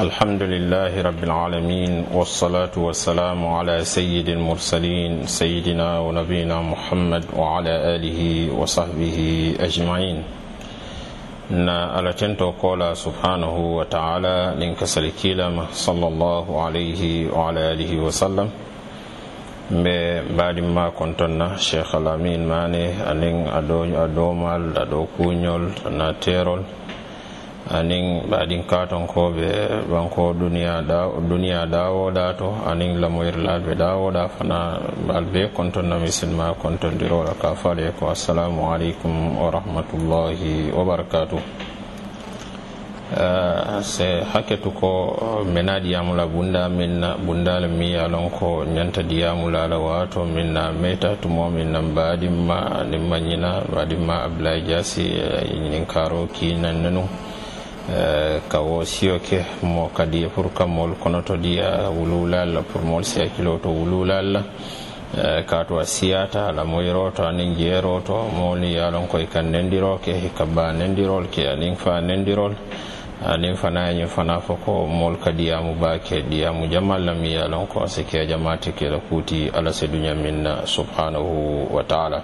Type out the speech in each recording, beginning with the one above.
الحمد لله رب العالمين والصلاة والسلام على سيد المرسلين سيدنا ونبينا محمد وعلى آله وصحبه أجمعين subhanahu wa ta'ala nin kasal kilama sallallahu alayhi wa ala alihi wa sallam mbe mbaɗin ma kontonna cheikh alamin mane anin aɗo adomal aɗo kuñol na terol anin ɓaɗin katonkoɓe banko duniya da duniya dawoɗa to anin lamoyirlaɓe dawoɗa fana balbe kontonno misilma kontodiroɗa ka fale ko. Assalamu aleykum wa rahmatullahi wa barakatu eh, se hakketu ko mena diyamula bunda minna bundala mi yalon ko ñanta diyamulala wato minna meta tumo minna mbaɗimma nimma ñina mbaɗimma abdoulaye diasi ñin eh, karo kinannenu Eh, kawo siyo ke mo kadi pour kammol kono to ɗiya wululal pour mol siyakilo to wululal eh, ka to a siyata ala moyro to anin jeero to moni yalon koye kan nendiro ke ba nendirol ke anin fa nendirol. Anin fana ñin fana fo ko mol ka diyamu baake diyamu jamal mi yalon ko sike jamati kela kuti ala seduñamin subhanahu wa taala.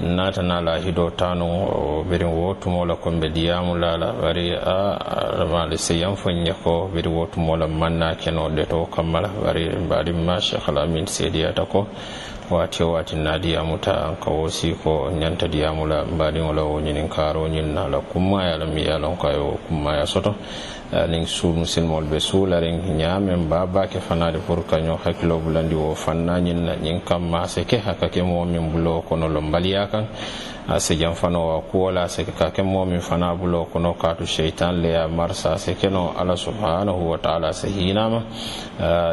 natanala hido tanu o birin wo tumola diyamu lala bari a ramale seyan fonya ko biri wotumola manna keno to kammala bari mbaɗimma cheikh alamin seediyata ko waati o waati muta ka ko nyanta ñantadiyamu la mbali wala wo ñiniŋ karo ñiŋ na la kuma ya la miŋ ye a loŋ ka yo kummaya soto aniŋ suu musilimoolu be la ring ñaameŋ baa baake fanaŋ de pour ka ñoŋ hakkiloo bulandi wo fanna ñiŋ na ñiŋ kam ma se ke a mo mi mbulo ko no kono lombaliya kaŋ a se jam fanoo wa ko la se ka ke moo miŋ fanaŋ buloo kono kaatu seitan le ye a marisa a se ke no ala subhanahu wa taala se hinama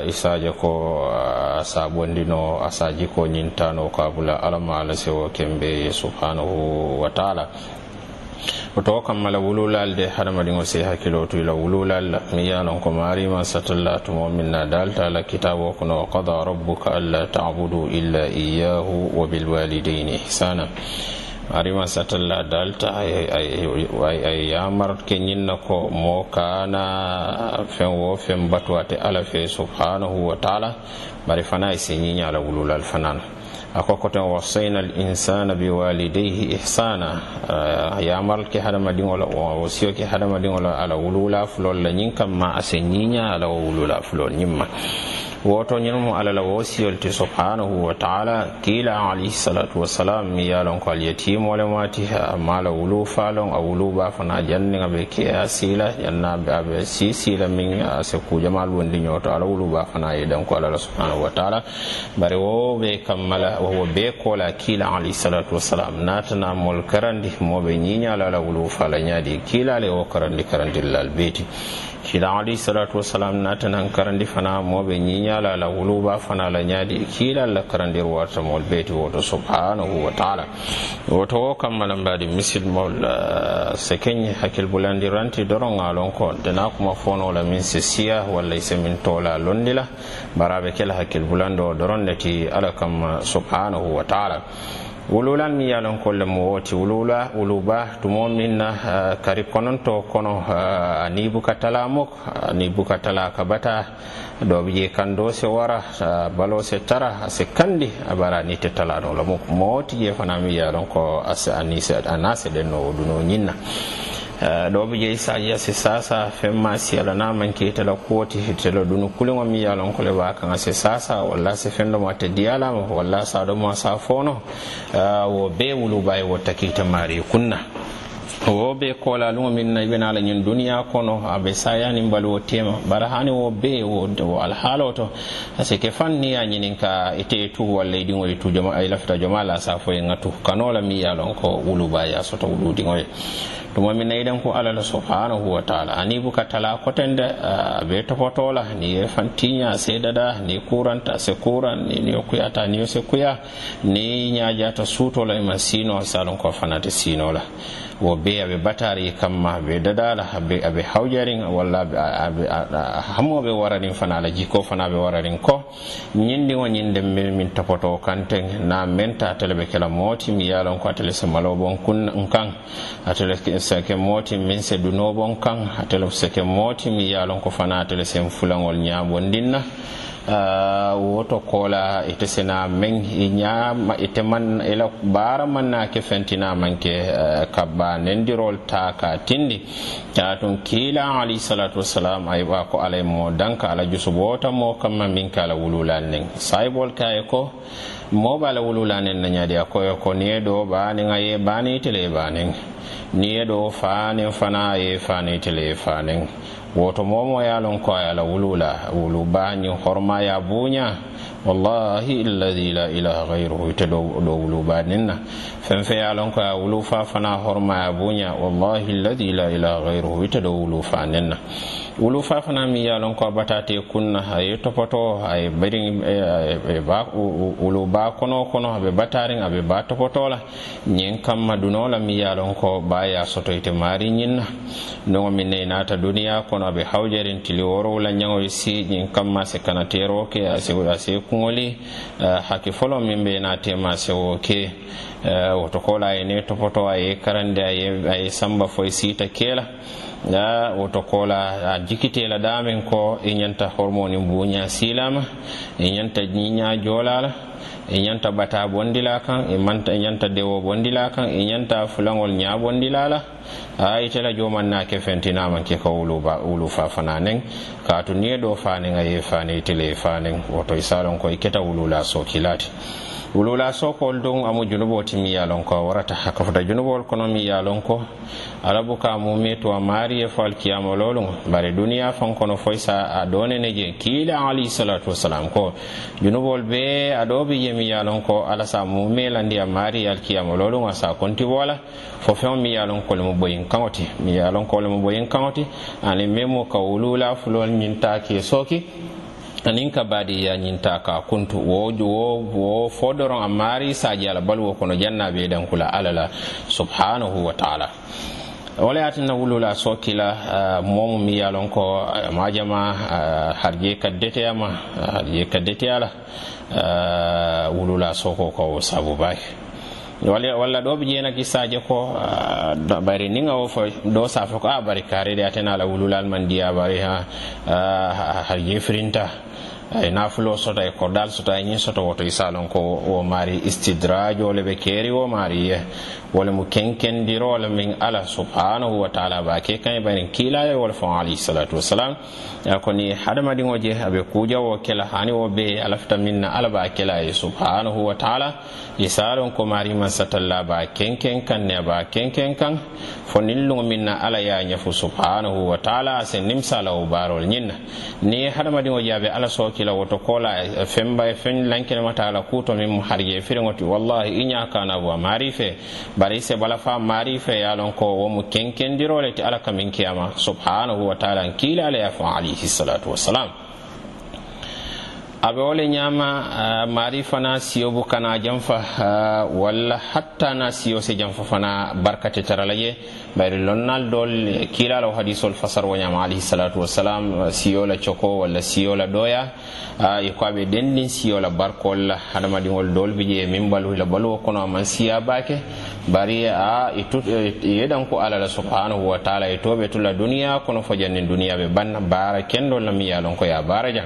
isa je ko a sa bondi noo a sa ko ñintano kabula alama ala sewo kembe subhanahu wa taala. Oto kammala wululal de hadamadiŋo se hakkilo tu ila wululal mi yalon ko marima satalla tumo min na dalta la kitabo kono wa qada rabbuka alla tabudu illa iyahu wa bilwalidaini ihsana arima satalla dalta ay yamar ke ñinna ko mo kana fen wo fen batuwate ala fe subhanahu wa taala. Bari fana e si ñiñala wululal fanana ako koten wasayna al insana biwalidayhi ihsana. Ah, Yamaral ke hadamadiŋola wasiyo ke hadamadiŋola ala wulula fulol la ñiŋ kamma ase ñiña ala wo wulula fulol ñimma woto ñinmo ala la wosiyol ti subhanahu wa taala kila alayhi salatu wasalam mi yalon ko alyatimole mati amma wulu falon a wulu ba fana janniga ɓe ke a sila jannaɓe aɓe si sila min a se kujamal wondi ñoto ala wulu ba fana yiɗan e ko alala subhanahu wa taala. Bari wo ɓe kammala wo be kola kila alayhi salatu wasalam natana mol karandi moɓe ñiñala ala wulu fala ñaadi kilale e o karandi karandillal beeti. Kila alayhi salatu wasalam natanan karandi fana moɓe ñiñala la wuluba fana la ñaadi kiila la karandir warta mol beeti woto. Subhanahu wa taala. Woto wo kammala mbaɗi misilmol se keñ hakkil bulandiranti doron ngalon ko. Dena kuma fonola min se siya walla se min tola londila. Baraɓe kela hakkil bulando doron neti ala kam subhanahu wa taala wululan mi yalon kolle mo woti wulula wuluba tumo min na kari kononto kono uh, ani bukatala mok ani bukatala ka bata ɗo bi je kando se wara uh, balo se tara se kandi abara ni te tala no mok. Mo woti je fana mi yalon ko ase ani se anase den no duno nyinna. Eh, ɗo ɓe jeyi sa yiyasi sasa femma siyala na mankeytala kuwoti hitelo ɗunu kuliŋo mi yalon kole ba kaŋa si sasa walla si fendomo ate diyalama walla saɗomo sa fono. Eh, wo be wuluba e wo takita mari kunna. Wo be kolaluŋo miŋ na i be naa la ñiŋ duniyaa kono aɓe sayani mbaluwo tema. Bara hani wo be wo, wo alhaaloo to. Parce que faŋ niŋ ye a ka e ite e tu walla e i diŋo tu joma ay lafita joma la sa fo ye ŋa tu. Kanola mi yalon ko wulubaa soto wuluudiŋo ye tuma min nayiɗen ko alala subhanahu wa taala. Ani buka tala kotende be topotola ni ye fantiña seedada ni kuranta se kuran ni yo kuyata ni yo se kuya ni ñajata suutola ema sino salon ko fanata sinola. Wo be aɓe batari kamma aɓe dadala aɓe hawjarin walla hammoɓe wararin fana ala jiko fana ɓe wararin ko. Ñindi o ñinde min min topoto kanten na menta atele ɓe kela mooti mi yalon ko atele se malobon kun kan atele sake moti min se dunobon kan atele sake moti mi yalon ko fana atele sen fulangol ñabondinna Uh, ah, woto kola ite sena men ñama ite man ila bara manna ke fentina manke uh, kabba nendirol ta ka tindi ah, tatun kila alayhi salatu wassalam aywa ko alay mo danka ala jusubota mo kamma min kala wululal nen. Saybol kaye ko moo be a na ñadi a koyo ko niye ye doo baaniŋ a ye baaniŋ ite le ye baaniŋ niŋ ye doo faaniŋ fanaŋ a ye faaniŋ ite le woto momo moo ye a ko a la wulula wulu bañi horma ya buña wallahi illadi la ilaha gayruhu ite do wulu baaniŋ na. Fen fe ye a ko a wulu fa fana horma ya buña wallahi illadi la ilaha gayruhu ite do wulu faaniŋ na. Wulu fafana mi ye lon ko batate kunna a ye topoto a ye bari wulu ba kono kono abe batarin abe ba topoto la ñin kamma duno la mi ye lon ko ba ya soto ite mari ñinna ndongo min ne nata duniya kono aɓe hawjarin tili worowla ñagoy si ñin kamma se kanatero ke ase kuŋoli hakki folo min ɓe natema sewo ke woto kola ye ne topoto aye karande aye samba foye sita kela da woto kola a jikitela damen ko e ñanta hormoni buña silama e ñanta ñiña jolala e ñanta bata bondila kan e i ñanta e dewo bondila kan e ñanta fulaŋol ña bondilala. A itela e joman na ke fentinaman ke ka wulu, wulu fa fananen katu niye do fanen a ye fane itele ye fanen woto i salon ko i keta wulula sokilati wulula sokol dum amu junubo ti mi yalon ko warata hakafuta junubol kono mi yalon ko alabu ka mumi to mari e fo alkiyama lolun bare duniya fan kono foy sa a donene je kiila alayhi salatu wasalam ko. Junubol be aɗoɓe je mi yalon ko ala sa mumi landi a mari e alkiyama lolun a sa konti wola fo fen mi yalon kole mo boyin kaŋoti mi yalon kole mo boyin kaŋoti ani memo ka wulula fulol ñin take soki anin ka baadi ya ñinta ka kuntu. Wo wo wo fodoron a maari saji ala baluwo kono jannaɓe dankula ala la subhanahu wa taala. Wala yatinna wulula sokila momu mi yalon ko uh, majama harje kaddeteyama uh, harje kaddeteyala uh, wulula soko ko sabu baki walla ɗo ɓe jeena kissaje ko bari ni o fo ɗo safa ko a bari karede atena ala wululal man diya bari ha har eyi nafulo sota e kordal sota e ñin soto woto e isalon ko o mari maari istidrajole ɓe keeri o mari ye. Wole mo kenkendirole min ala subhanahu wa taala ba ke kañ e banin kiilaye wole fon alayhisalatu wassalam. Koni hadamadiŋo je aɓe kuuja wo kela hani wo be alafta minna ala ba kela ye subhanahu wa taala. E isalon ko mari man satalla ba kenken kan ne ba kenken kan. Fo nilluŋo min na ala ya ñafu subhanahu wa taala asin nimsala wo baarol ñin ni hadamadiŋo je aɓe ala soke kila woto kola femba e fen lankene mata ala kuto min mu harje firengoti wallahi inya kana wa marife. Bari se bala fa marife ya lon ko wo mu kenkendirole ti ala kamin kiyama. Subhanahu wa ta'ala kila ala ya fa alayhi salatu wassalam. aɓe wole ñama mari fana siyobu kana janfa walla hatta na siyo se janfa fana barkate tara je. Bayri lonnal dol kilala o hadisol fasar wo ñaama alayhisalatu wassalam siyola coko walla siyola ɗoya e ko aɓe dendin siyola barkol la hadamadiŋol dool je min baluhila baluwo kono aman siya bake bari a e e, e yeɗan ko alala subhanahu wa taala e toɓe tula duniya kono fo jannin duniya ɓe banna baara kendol la yalon ko ya baara jan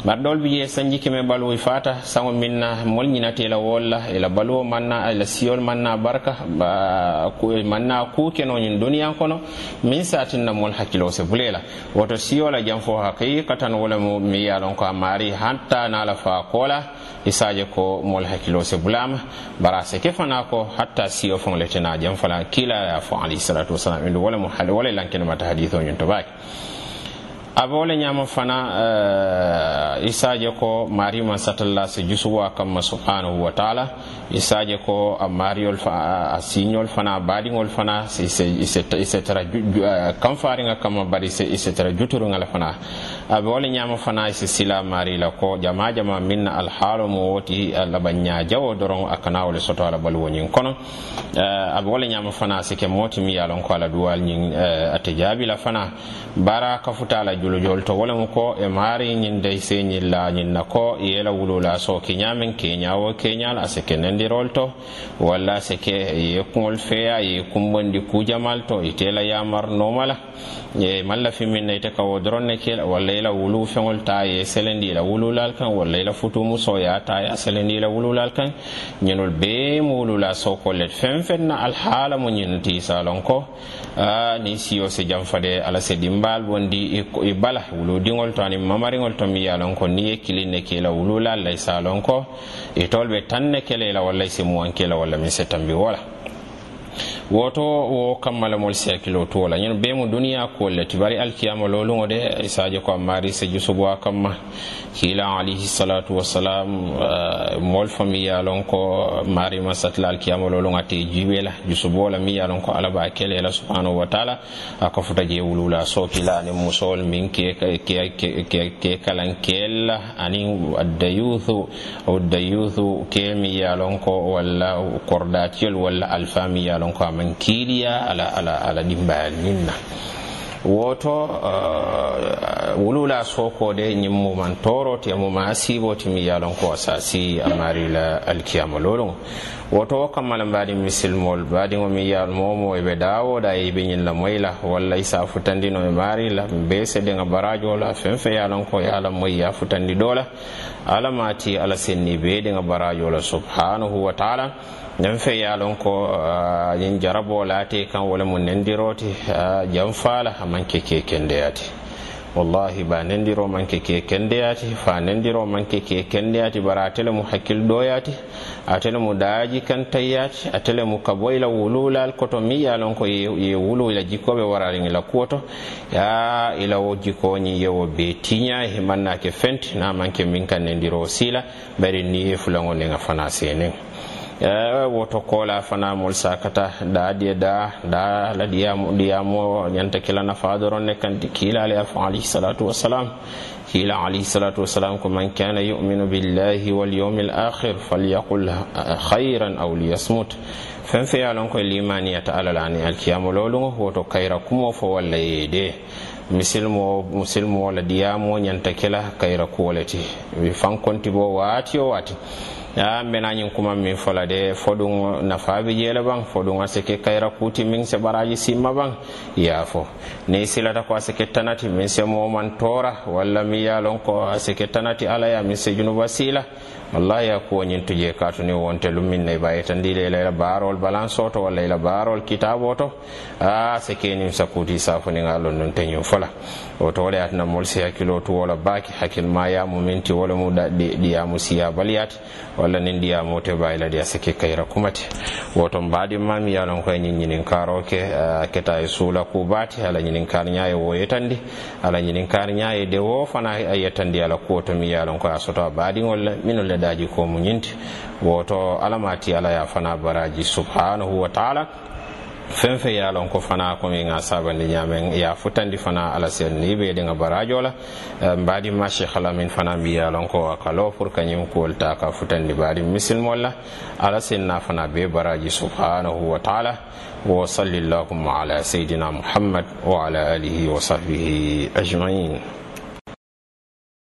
jam bar ɗol bije sanji keme baluwo fata sango mol molñinate la wolla ela baluwo manna ela siyol manna barka manna kukenoñin duniya kono min satinna mol hakkilo se bulela. Woto siyola jam fo haqiqatan wala mo mi yalon ko a mari hatta nala fa kola isaje ko mol hakkilo se bulama. Bara se ke fana ko hatta siyo fon letena jam fala kila ya fo alayhi salatu wasalam indu wala mo hal wala to mata a be wo le ñama fana uh, isaje ko marima satalla si jusubo kamma subhanahu wa taala. Isaje ko a mariol fa a siñol fana a fana ise tara uh, kanfariŋa kamma bari ise tara juturuŋa le fana. aɓe wala ñama fana si sila mari la ko jama jama minna alhaalo mo woti laɓa ñajawo doron a kana wole soto ala baluwoñin kono. Eh, aɓe wala ñama fana sike moti mi yalon ko ala duwal ñin eh, ate jaabi la fana. Bara kafuta ala julujol to wolemu ko e maari ñin dey se ñin la ko e yela wulula so kiñamen keñawo keñal a sike nendirol to. Walla sike ye kuŋol feya ye kumbondi kujamal to e itela yamar nomala. E malla min ite kawo doron ne kela walla i la wulu feŋol taa ye selendi i la wululal kaŋ walla i la futumu soya taa ye a selendi i la wululal kaŋ. Ñinol bee mu wulula sokol le feŋ feŋ na alhaala mu ñinu ti isa lon ko niŋ siyo si janfade ala si dimbaal bondi i bala wuludiŋol to aniŋ mamariŋol to miŋ ye a lon ko niŋ ye kilin ne ke i la wululal la isa lon ko. Itol be taŋ ne kele i la walla i si muwaŋ ke i la walla miŋ si tambi wo la. woto wo kammalamol siyakkilo tuwola. Ñen bee mu duniya kool ti bari alkiyama loluŋo de isaje ko a maari se jusubowa kamma. Kiila alayhi salatu wasalam mol fami miŋ ye a ko maarima satilal kiyama lolu ŋa te jiibe la jusuboo la mi ye lon ko alla kele la subhanahu wa taala. A kofuta je wulu la sookila aniŋ musoolu miŋ ke kalan keel la. Aniŋ addayuthu addayuthu keel miŋ ye a ko walla kordaatiyolu walla alifaa ya ye a ko a maŋ kiiliya ala ala ala dimbayal ñiŋ na woto uh, wulula sokode ñimmuman toroti e muma a mi yalon ko sa si amarila alkiyama lolon. Woto wo kammala mbaɗi misilmol baɗigo mi yal momo eɓe dawoɗa e ɓe ñilla moyla walla isa futandino e marila be seɗega barajola fen fe yalon ko yalan moyi ya futandi ɗola alamati ala senni be ɗiŋa barajo subhanahu wa taala. Nan fe ye lon ko ñin jarabo laate kan wala mu nendiroti jan faala aman ke kekendeyati wallahi ba nendiro manke ke kendeyati fa nendiro manke ke kendeyati bara atele mu hakkil ɗoyati atele mu daaji kan tayyati atele mu kaboyla wululal koto mi yalon ko ye wulula jikkoɓe warariŋila kuwoto ya ila wo jikoñi yewo be tiña ke fenti na manke min kan nendiro sila bari ni ye ne ndeŋa fana senen woto kola fana mol sakata da die da da la diyamu diyamu nyanta kila na fadoro ne kan kila afa alayhi salatu wassalam. Kila alayhi salatu wassalam ko man kana yu'minu billahi wal yawmil akhir falyaqul khairan aw liyasmut. Fen fe yalon ko limani ya ta'ala lani lolu lolungo woto kayra kumo fo walla yede. Misilmo musilmo wala diyamo nyanta kila kayra kuwoleti wi fankonti bo wati o a bena ñin kuma min fola de foɗum nafaɓe nafa jeela ban foɗum a sike kayra kuti min se ɓaraji simma ban yaafo ni silata ko a sike tanati min se moman tora walla mi yalon ko a sike tanati alaya min se junuba sila. Wallahi ya kuwoñin tuje katuni wonte lumin ne bayitandi le layla baarol balance oto walla ila baarol kitabe oto. A sekenin sakuti lon non teñum fola. Oto wole atina mol si hakkilo tu wola baake hakkil ma yamu minti wole mu ɗiyamu siya baliyati wala walla nin ɗiyamu te bayiladi a seke kayra kumate woto mbaɗimma mi yalon koye ñiñinin karoke keta e suula kubati ala ñinin kar ñaye wo ala ñinin kar ñaye de wo fana a yettandi ala kuwoto mi yalon koye a soto a baɗigolla minolle daji ko mu ñinti woto alamati ala ya fana baraji subhanahu wa taala. feŋ feŋ ye a loŋ ko fana komi ŋa sabandi ñaameŋ ye a futandi fana ala sen ni be diŋa barajo la eh, mbaadi ma cheikh min fana mbi ye a loŋ ko a kalo pour ka ñiŋ ta ka futandi badi misilmol la ala sen na fana be baraji subhanahu wa taala. Wa salli llahuma ala sayidina muhammad wa ala alihi wa sahbihi ajmain.